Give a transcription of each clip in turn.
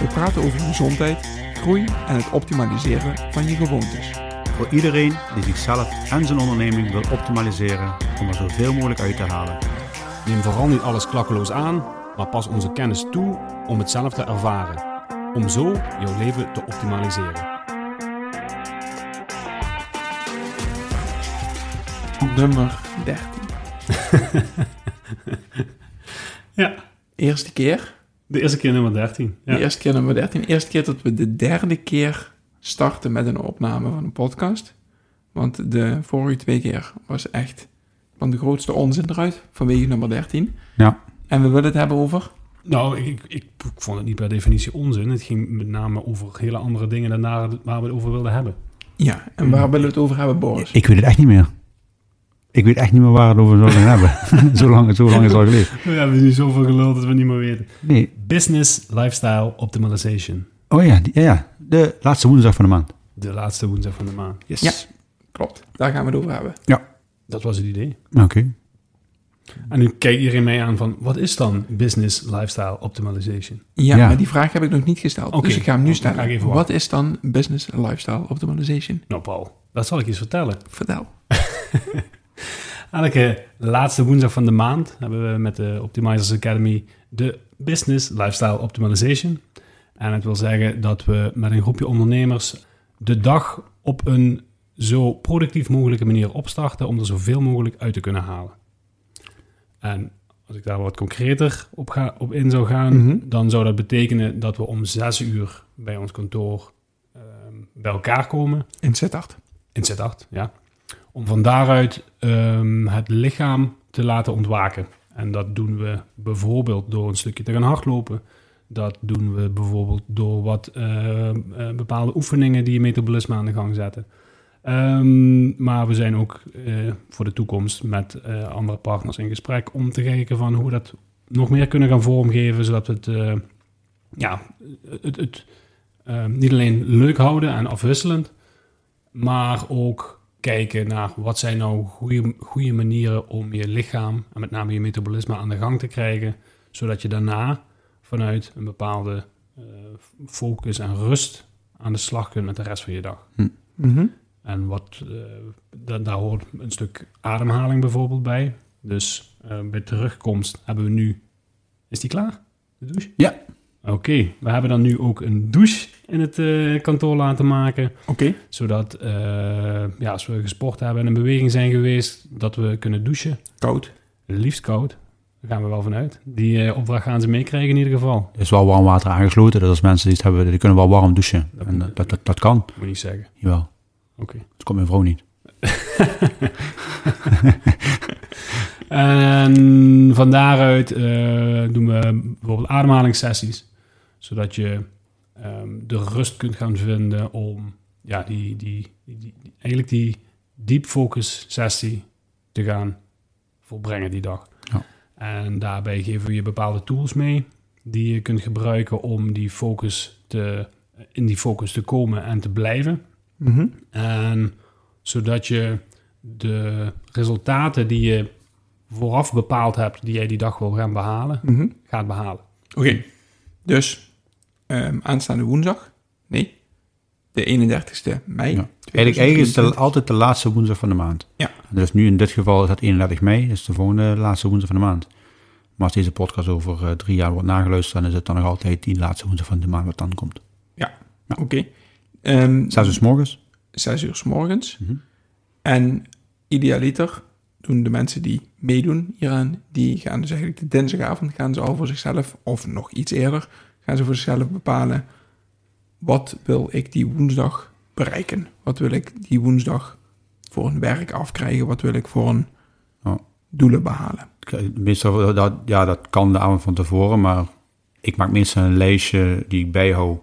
We praten over gezondheid, groei en het optimaliseren van je gewoontes. Voor iedereen die zichzelf en zijn onderneming wil optimaliseren om er zoveel mogelijk uit te halen. Neem vooral niet alles klakkeloos aan, maar pas onze kennis toe om het zelf te ervaren. Om zo jouw leven te optimaliseren. Nummer 13. Ja, Eerste keer. De eerste keer nummer 13. Ja. De eerste keer nummer 13. Eerste keer dat we de derde keer starten met een opname van een podcast. Want de vorige twee keer was echt van de grootste onzin eruit, vanwege nummer 13. Ja. En we willen het hebben over... Nou, ik, ik, ik vond het niet per definitie onzin. Het ging met name over hele andere dingen dan waar we het over wilden hebben. Ja, en waar willen we het over hebben, Boris? Ik weet het echt niet meer. Ik weet echt niet meer waar we het over zouden hebben. zo, lang, zo lang is het al geleden. We hebben nu zoveel geluld dat we niet meer weten. Nee. Business Lifestyle Optimization. Oh ja, die- ja, ja, de laatste woensdag van de maand. De laatste woensdag van de maand. Yes. Ja. Klopt, daar gaan we het over hebben. Dat was het idee. Oké. En nu kijkt iedereen mij aan van, wat is dan Business Lifestyle Optimization? Ja, Ja. maar die vraag heb ik nog niet gesteld. Oké, Dus ik ga hem nu ik stellen. even Wat is dan Business Lifestyle Optimization? Nou Paul, dat zal ik eens vertellen. Vertel. Elke laatste woensdag van de maand hebben we met de Optimizers Academy de Business Lifestyle Optimization. En het wil zeggen dat we met een groepje ondernemers de dag op een zo productief mogelijke manier opstarten om er zoveel mogelijk uit te kunnen halen. En als ik daar wat concreter op, ga, op in zou gaan, Mhm. dan zou dat betekenen dat we om zes uur bij ons kantoor ehm, bij elkaar komen. In Sittard. In Z8, ja. Om van daaruit ehm, het lichaam te laten ontwaken. En dat doen we bijvoorbeeld door een stukje te gaan hardlopen. Dat doen we bijvoorbeeld door wat eh, eh, bepaalde oefeningen die je metabolisme aan de gang zetten. Ehm, maar we zijn ook eh, voor de toekomst met eh, andere partners in gesprek om te kijken van hoe we dat nog meer kunnen gaan vormgeven, zodat het, ja, het, het niet alleen leuk houden en afwisselend, maar ook kijken naar wat zijn nou goede, goede manieren om je lichaam en met name je metabolisme aan de gang te krijgen, zodat je daarna vanuit een bepaalde eh, focus en rust aan de slag kunt met de rest van je dag. Mhm. En wat, eh, da- daar hoort een stuk ademhaling bijvoorbeeld bij. Dus eh, bij terugkomst hebben we nu... Is die klaar? De douche? Ja. Oké, we hebben dan nu ook een douche in het eh, kantoor laten maken. Oké. Zodat eh, ja, als we gesport hebben en in beweging zijn geweest, dat we kunnen douchen. Koud. Liefst koud. Daar gaan we wel vanuit. Die eh, opdracht gaan ze meekrijgen in ieder geval. Er is wel warm water aangesloten. Dus als mensen die het hebben, die kunnen wel warm douchen. Dat- En dat, dat, dat, dat kan. Moet je niet zeggen. Jawel. Oké. Dat komt mijn vrouw niet. En van daaruit eh, doen we bijvoorbeeld ademhalingssessies, zodat je ehm, de rust kunt gaan vinden om ja, die, die, die, die- eigenlijk die deep focus sessie te gaan volbrengen die dag. Ja. En daarbij geven we je bepaalde tools mee die je kunt gebruiken om die focus te, in die focus te komen en te blijven. Mhm. En zodat je de resultaten die je vooraf bepaald hebt, die jij die dag wil gaan behalen, Mhm. gaat behalen. Oké. Dus ehm, aanstaande woensdag? Nee. De 31ste mei. Ja. Eigenlijk, eigenlijk is het 2023. altijd de laatste woensdag van de maand. Ja. Dus nu in dit geval is dat 31 mei, dus de volgende laatste woensdag van de maand. Maar als deze podcast over eh, drie jaar wordt nageluisterd, dan is het dan nog altijd die laatste woensdag van de maand wat dan komt. Oké. Ehm, Zes uur 's morgens. zes uur s morgens. Mhm. En idealiter doen de mensen die meedoen hieraan, die gaan dus eigenlijk de dinsdagavond gaan ze al voor zichzelf, of nog iets eerder, gaan ze voor zichzelf bepalen, wat wil ik die woensdag bereiken? Wat wil ik die woensdag voor een werk afkrijgen? Wat wil ik voor een Ja. doelen behalen? Meestal, dat, ja, dat kan de avond van tevoren, maar ik ik maak meestal een lijstje die ik bijhoud.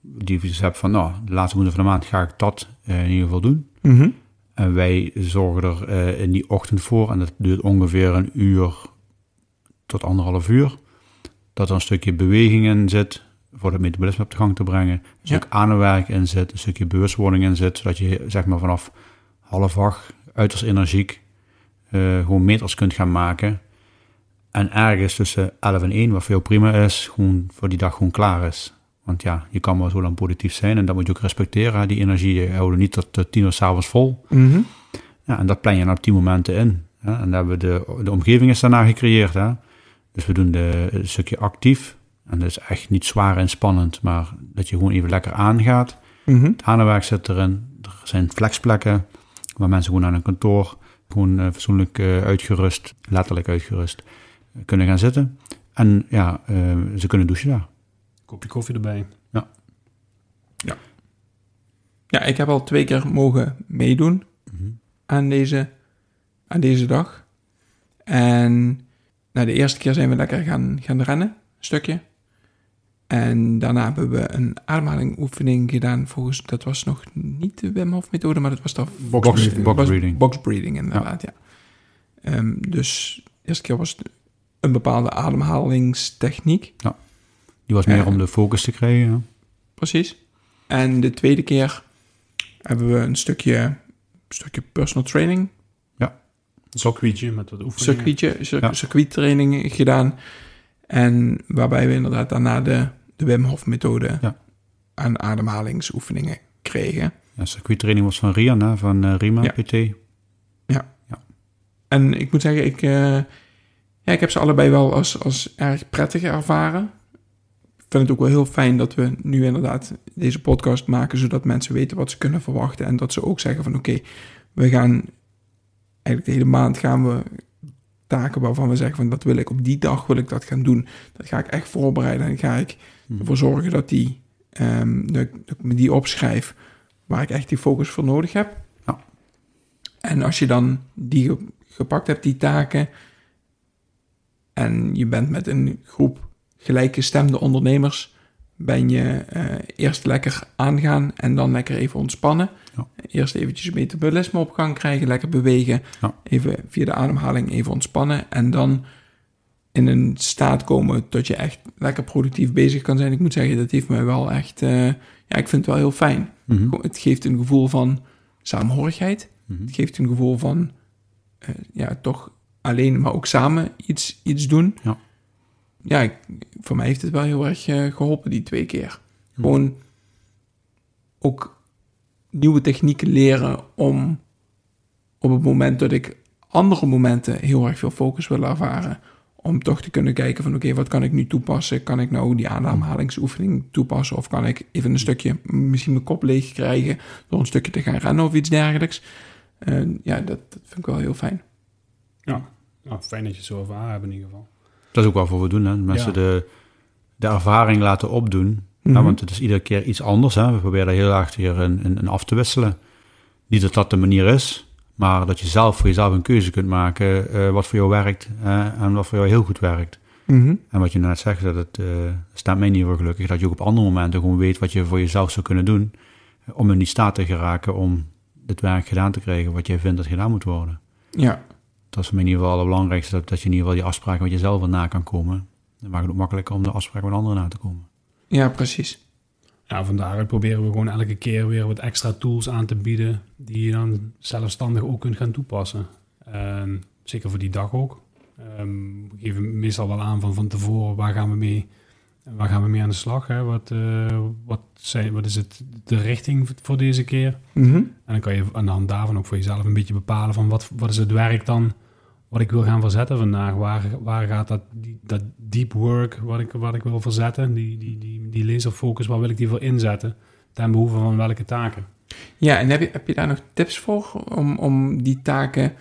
Die ik dus heb van, nou, de laatste woensdag van de maand ga ik dat eh, in ieder geval doen. Mhm. En wij zorgen er eh, in die ochtend voor, en dat duurt ongeveer een uur tot anderhalf uur, dat er een stukje beweging in zit, voor het metabolisme op de gang te brengen. Een Ja. stuk ademwerk in zit, een stukje bewustwording in zit, zodat je zeg maar vanaf half acht uiterst energiek eh, gewoon meters kunt gaan maken. En ergens tussen 11 en 1, wat jou prima is, gewoon voor die dag gewoon klaar is. Want ja, je kan maar zo lang productief zijn en dat moet je ook respecteren. Die energie je houdt niet tot eh, tien uur s'avonds vol. Mhm. Ja, en dat plan je dan op die momenten in. Hè? En daar hebben we de, de omgeving is daarna gecreëerd. Hè? Dus we doen de, het stukje actief. En dat is echt niet zwaar en spannend, maar dat je gewoon even lekker aangaat. Mhm. Het aanwerk zit erin. Er zijn flexplekken waar mensen gewoon aan een kantoor gewoon eh, fatsoenlijk eh, uitgerust, letterlijk uitgerust, eh, kunnen gaan zitten. En ja, eh, ze kunnen douchen daar. Kopje koffie erbij. Ja, ik heb al twee keer mogen meedoen aan deze, aan deze dag. En nou, de eerste keer zijn we lekker gaan, gaan rennen, een stukje. En daarna hebben we een ademhalingoefening gedaan. Volgens, dat was nog niet de Wim Hof methode, maar dat was toch Box- box was breathing. Box breathing, inderdaad, ja. Ehm, dus de eerste keer was het een bepaalde ademhalingstechniek. Die was meer Eh. om de focus te krijgen. Precies. En de tweede keer hebben we een stukje, een stukje personal training, circuitje met wat oefeningen. circuitje, cir- Ja. circuittraining gedaan. En waarbij we inderdaad daarna de, de Wim Hof methode Ja. aan ademhalingsoefeningen kregen. Ja, circuittraining was van Rian, van eh, Rima Ja. PT. En ik moet zeggen, ik, eh, ja, ik heb ze allebei wel als, als erg prettig ervaren. Ik vind het ook wel heel fijn dat we nu inderdaad deze podcast maken, zodat mensen weten wat ze kunnen verwachten. En dat ze ook zeggen van oké, we gaan eigenlijk de hele maand gaan we taken waarvan we zeggen van dat wil ik op die dag wil ik dat gaan doen. Dat ga ik echt voorbereiden en ga ik Mhm. ervoor zorgen dat, die, ehm, dat, ik- dat ik me die opschrijf waar ik echt die focus voor nodig heb. Ja. En als je dan die ge- gepakt hebt, die taken, en je bent met een groep gelijkgestemde ondernemers, ben je eh, eerst lekker aangaan en dan lekker even ontspannen. Ja. Eerst eventjes metabolisme op gang krijgen, lekker bewegen, Ja. even via de ademhaling even ontspannen en dan in een staat komen dat je echt lekker productief bezig kan zijn. Ik moet zeggen, dat heeft mij wel echt, eh, ja, ik vind het wel heel fijn. Mhm. Het geeft een gevoel van saamhorigheid. Mhm. Het geeft een gevoel van, eh, ja, toch alleen, maar ook samen iets, iets doen. Ja. Ja, voor mij heeft het wel heel erg eh, geholpen die twee keer. Gewoon ook nieuwe technieken leren om op het moment dat ik andere momenten heel erg veel focus wil ervaren, om toch te kunnen kijken van oké, wat kan ik nu toepassen? Kan ik nou die ademhalingsoefening toepassen? Of kan ik even een stukje, misschien mijn kop leeg krijgen door een stukje te gaan rennen of iets dergelijks? Ja, dat, dat vind ik wel heel fijn. Ja. Nou, fijn dat je het zo ervaren hebt in ieder geval. Dat is ook wel voor we doen, hè. Mensen Ja. de, de ervaring laten opdoen. Mhm. Ja, want het is iedere keer iets anders. Hè. We proberen heel erg in, in, in af te wisselen. Niet dat dat de manier is, maar dat je zelf voor jezelf een keuze kunt maken eh, wat voor jou werkt en wat voor jou heel goed werkt. Mhm. En wat je net zegt, dat het eh, staat mij niet voor gelukkig, dat je ook op andere momenten gewoon weet wat je voor jezelf zou kunnen doen eh, om in die staat te geraken om het werk gedaan te krijgen wat jij vindt dat gedaan moet worden. Ja, Dat is voor mij in ieder geval het belangrijkste, dat, dat je in ieder geval die afspraken met jezelf wel na kan komen. Dan maakt het ook makkelijker om de afspraken met anderen na te komen. ja precies. Ja, van daaruit proberen we gewoon elke keer weer wat extra tools aan te bieden die je dan zelfstandig ook kunt gaan toepassen. En zeker voor die dag ook. Ehm, we geven meestal wel aan van van tevoren waar gaan we mee, waar gaan we mee aan de slag. Hè? Wat, eh, wat, zijn, wat is het, de richting voor deze keer? Mhm. En dan kan je aan de hand daarvan ook voor jezelf een beetje bepalen van wat, wat is het werk dan wat ik wil gaan verzetten vandaag. Waar, waar gaat dat, die, dat deep work wat ik, wat ik wil verzetten, die, die, die, die laserfocus, waar wil ik die voor inzetten? Ten behoeve van welke taken? Ja, en heb je, heb je daar nog tips voor om, om die taken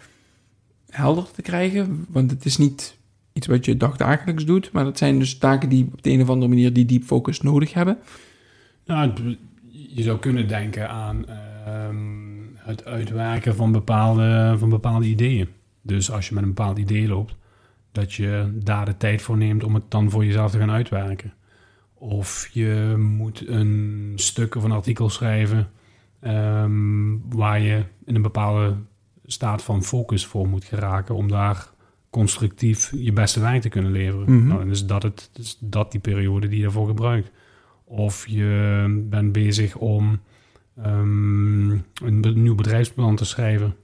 helder te krijgen? Want het is niet iets wat je dagdagelijks doet, maar dat zijn dus taken die op de een of andere manier die deep focus nodig hebben. Nou, je zou kunnen denken aan ehm, het uitwerken van bepaalde, van bepaalde ideeën. Dus als je met een bepaald idee loopt, dat je daar de tijd voor neemt om het dan voor jezelf te gaan uitwerken. Of je moet een stuk of een artikel schrijven ehm, waar je in een bepaalde staat van focus voor moet geraken om daar constructief je beste werk te kunnen leveren. Mhm. Nou, dan is dat, het, is dat die periode die je daarvoor gebruikt. Of je bent bezig om ehm, een nieuw bedrijfsplan te schrijven.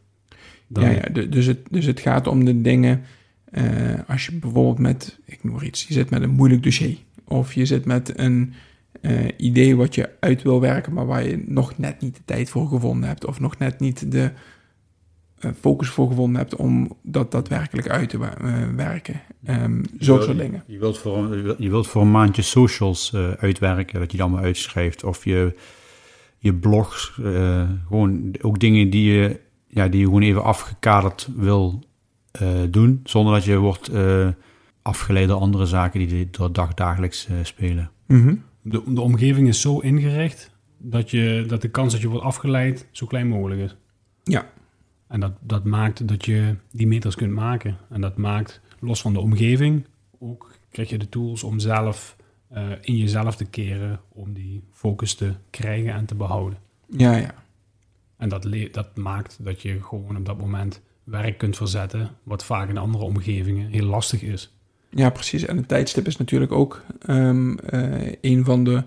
Dan, Ja, ja, du- dus, het, dus het gaat om de dingen. eh, als je bijvoorbeeld met, ik noem maar iets, je zit met een moeilijk dossier. Of je zit met een eh, idee wat je uit wil werken, maar waar je nog net niet de tijd voor gevonden hebt. Of nog net niet de focus voor gevonden hebt om dat daadwerkelijk uit te eh, werken. Ehm Zulke soort dingen. Je wilt voor, een- je wilt voor een maandje socials eh, uitwerken, dat je die allemaal uitschrijft. Of je, je blogs, eh, gewoon ook dingen die je, ja, die je gewoon even afgekaderd wil eh, doen. Zonder dat je wordt eh, afgeleid door andere zaken die door dag dagelijks eh, spelen. Mhm. De, de omgeving is zo ingericht dat, je, dat de kans dat je wordt afgeleid zo klein mogelijk is. Ja. En dat, dat maakt dat je die meters kunt maken. En dat maakt, los van de omgeving, ook krijg je de tools om zelf eh, in jezelf te keren om die focus te krijgen en te behouden. Ja, ja. En dat, dat maakt dat je gewoon op dat moment werk kunt verzetten, wat vaak in andere omgevingen heel lastig is. Ja, precies. En het tijdstip is natuurlijk ook ehm, eh, een van de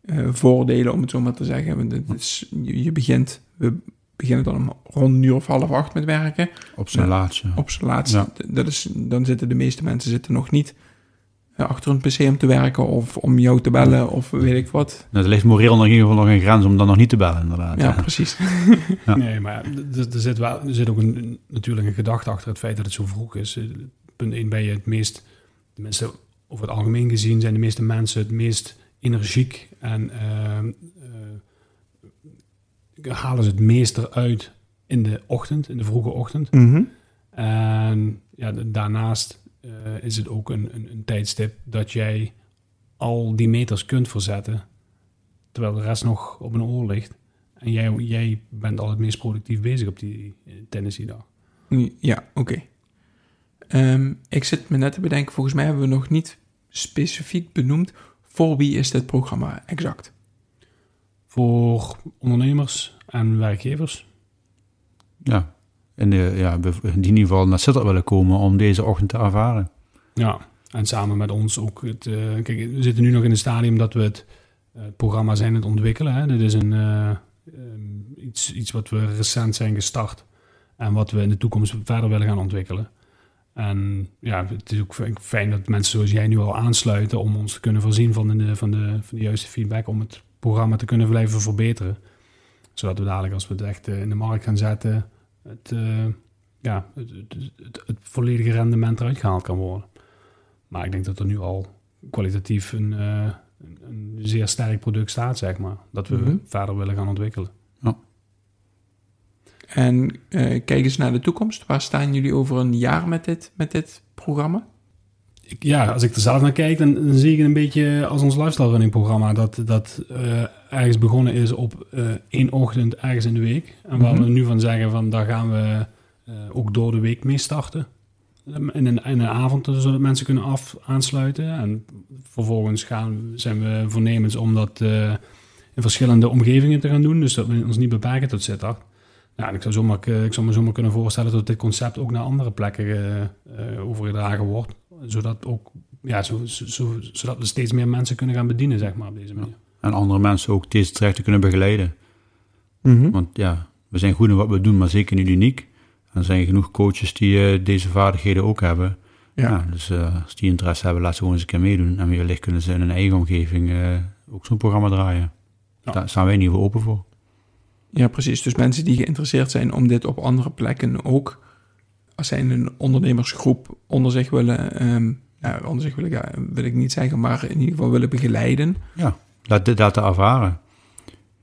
eh, voordelen, om het zo maar te zeggen. Want het is, je, je begint, we beginnen dan om rond een uur of half acht met werken. Op zijn laatste. Op zijn laatste. Ja. Dat is, dan zitten de meeste mensen zitten nog niet eh, achter een pc om te werken of om jou te bellen of weet ik wat. Nou, er ligt moreel in ieder geval nog een grens om dan nog niet te bellen, inderdaad. Ja, precies. Ja. Nee, maar er, er zit, wel, er zit ook een, natuurlijk een gedachte achter het feit dat het zo vroeg is. Eh, Punt 1 ben je het meest, tenminste over het algemeen gezien, zijn de meeste mensen het meest energiek en ehm, eh, halen ze het meest eruit in de ochtend, in de vroege ochtend. Mhm. En ja, da- daarnaast eh, is het ook een, een, een tijdstip dat jij al die meters kunt verzetten, terwijl de rest nog op een oor ligt. En jij, jij bent al het meest productief bezig op die eh, Tennessee-dag. Ja, oké. Ehm, ik zit me net te bedenken, volgens mij hebben we nog niet specifiek benoemd voor wie is dit programma exact. Voor ondernemers en werkgevers. Ja. En de, ja, in ieder geval naar Sittard willen komen om deze ochtend te ervaren. Ja, en samen met ons ook het... eh, kijk, we zitten nu nog in een stadium dat we het eh, programma zijn aan het ontwikkelen. Hè. Dit is een, eh, ehm, iets, iets wat we recent zijn gestart. En wat we in de toekomst verder willen gaan ontwikkelen. En ja, het is ook fijn dat mensen zoals jij nu al aansluiten... om ons te kunnen voorzien van de, van de, van de juiste feedback... om het programma te kunnen blijven verbeteren. Zodat we dadelijk, als we het echt eh, in de markt gaan zetten... het, eh, ja, het, het, het, het volledige rendement eruit gehaald kan worden. Maar ik denk dat er nu al kwalitatief een, eh, een, zeer sterk product staat, zeg maar. Dat we Mhm. verder willen gaan ontwikkelen. En eh, kijk eens naar de toekomst. Waar staan jullie over een jaar met dit, met dit programma? Ja, als ik er zelf naar kijk, dan, dan zie ik het een beetje als ons lifestyle running programma. Dat, dat eh, ergens begonnen is op eh, één ochtend ergens in de week. En waar Mhm. we nu van zeggen van daar gaan we eh, ook door de week mee starten. In een, in een avond, zodat mensen kunnen af, aansluiten. En vervolgens gaan, zijn we voornemens om dat in verschillende omgevingen te gaan doen. Dus dat we ons niet beperken tot Sittard. Ja, en ik zou, zomaar, ik zou me zomaar kunnen voorstellen dat dit concept ook naar andere plekken overgedragen wordt. Zodat, ook, ja, zo, zo, zo- zodat we steeds meer mensen kunnen gaan bedienen, zeg maar, op deze manier. En andere mensen ook deze trajecten kunnen begeleiden. Want ja, we zijn goed in wat we doen, maar zeker niet uniek. En er zijn genoeg coaches die eh, deze vaardigheden ook hebben. Ja. Ja. dus eh, als die interesse hebben, laten ze gewoon eens een keer meedoen. En wellicht kunnen ze in hun eigen omgeving eh, ook zo'n programma draaien. Ja. Daar staan wij in ieder geval open voor. Ja, precies. Dus mensen die geïnteresseerd zijn om dit op andere plekken ook, als zij een ondernemersgroep onder zich willen, nou, onder zich willen, ja, wil ik niet zeggen, maar in ieder geval willen begeleiden. Ja, laat dit laten ervaren.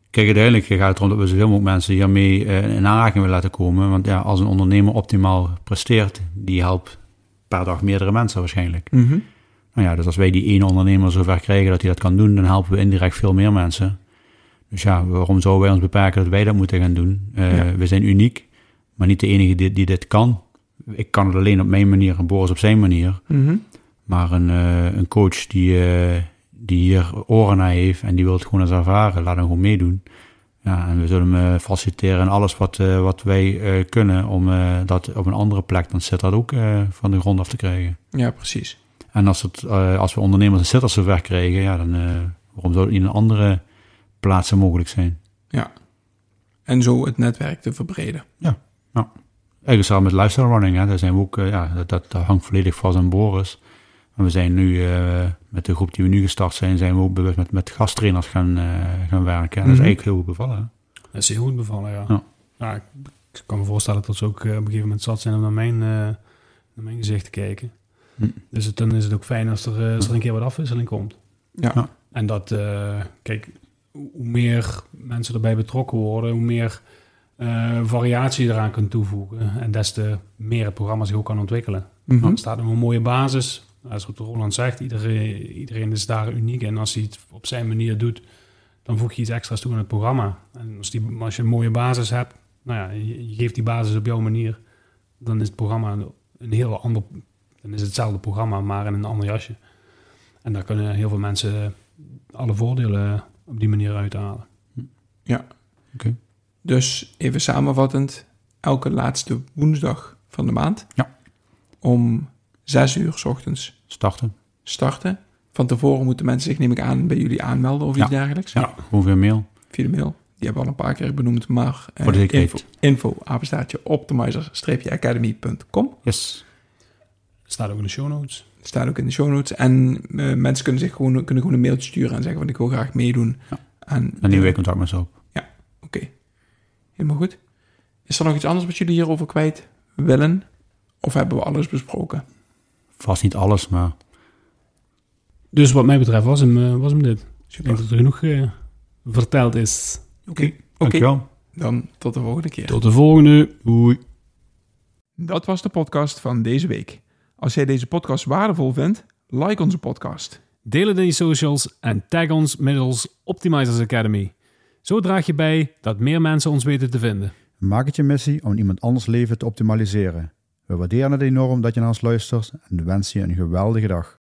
Kijk, uiteindelijk gaat het erom dat we zoveel mogelijk mensen hiermee eh, in aanraking willen laten komen. Want ja, als een ondernemer optimaal presteert, die helpt per dag meerdere mensen waarschijnlijk. Nou ja, dus als wij die ene ondernemer zover krijgen dat hij dat kan doen, dan helpen we indirect veel meer mensen. Dus ja, waarom zouden wij ons beperken dat wij dat moeten gaan doen? Eh, Ja. We zijn uniek, maar niet de enige die, die dit kan. Ik kan het alleen op mijn manier en Boris op zijn manier. Mhm. Maar een, eh, een coach die, eh, die hier oren naar heeft en die wil het gewoon eens ervaren, laat hem gewoon meedoen. Ja, en we zullen hem eh, faciliteren en alles wat, wat wij kunnen om dat op een andere plek dan Sittard ook van de grond af te krijgen. Ja, precies. En als, het, als we ondernemers in Sittard zover krijgen, ja, dan waarom zou het niet in andere plaatsen mogelijk zijn? En zo het netwerk te verbreden. Eigenlijk samen met lifestyle running, hè, daar zijn we ook, eh, ja, dat, dat, dat hangt volledig vast aan Boris. En we zijn nu, eh, met de groep die we nu gestart zijn, zijn we ook bewust met, met gasttrainers gaan, eh, gaan werken. En dat is Mhm. eigenlijk heel goed bevallen. hè. Dat is heel goed bevallen, ja. Ja. ja. ik, ik kan me voorstellen dat ze ook op een gegeven moment zat zijn om naar mijn, eh, naar mijn gezicht te kijken. Hm. Dus het, dan is het ook fijn als er, als er een keer wat afwisseling komt. Ja. Ja. En dat, eh, kijk, hoe meer mensen erbij betrokken worden, hoe meer eh, variatie eraan kunt toevoegen. En des te meer het programma zich ook kan ontwikkelen. Mhm. Er staat een mooie basis. Als wat Roland zegt, iedereen, iedereen is daar uniek. En als hij het op zijn manier doet, dan voeg je iets extra's toe aan het programma. En als, die, als je een mooie basis hebt, nou ja, je, je geeft die basis op jouw manier, dan is het programma een, een heel ander, dan is het hetzelfde programma, maar in een ander jasje. En daar kunnen heel veel mensen alle voordelen op die manier uithalen. Dus even samenvattend, elke laatste woensdag van de maand. Ja. Om zes uur s ochtends Starten. starten. Van tevoren moeten mensen zich, neem ik aan, bij jullie aanmelden of iets Ja. dergelijks. Ja, gewoon via mail. Via de mail. Die hebben we al een paar keer benoemd, maar eh, Voor de zekerheid. info, info apenstaartje optimizer-academy.com. Yes. Staat ook in de show notes. Staat ook in de show notes. En eh, mensen kunnen zich gewoon, kunnen gewoon een mailtje sturen en zeggen van ik wil graag meedoen. Ja. En, eh, contact met ze op. Helemaal goed. Is er nog iets anders wat jullie hierover kwijt willen? Of hebben we alles besproken? Vast niet alles, maar Dus wat mij betreft was hem, eh, was hem dit. Ik Super. denk dat er genoeg eh, verteld is. Oké, oké. dankjewel. Dan tot de volgende keer. Tot de volgende. Doei. Dat was de podcast van deze week. Als jij deze podcast waardevol vindt, like onze podcast. Deel het in je socials en tag ons middels Optimizers Academy. Zo draag je bij dat meer mensen ons weten te vinden. Maak het je missie om iemand anders leven te optimaliseren. We waarderen het enorm dat je naar ons luistert en wensen je een geweldige dag.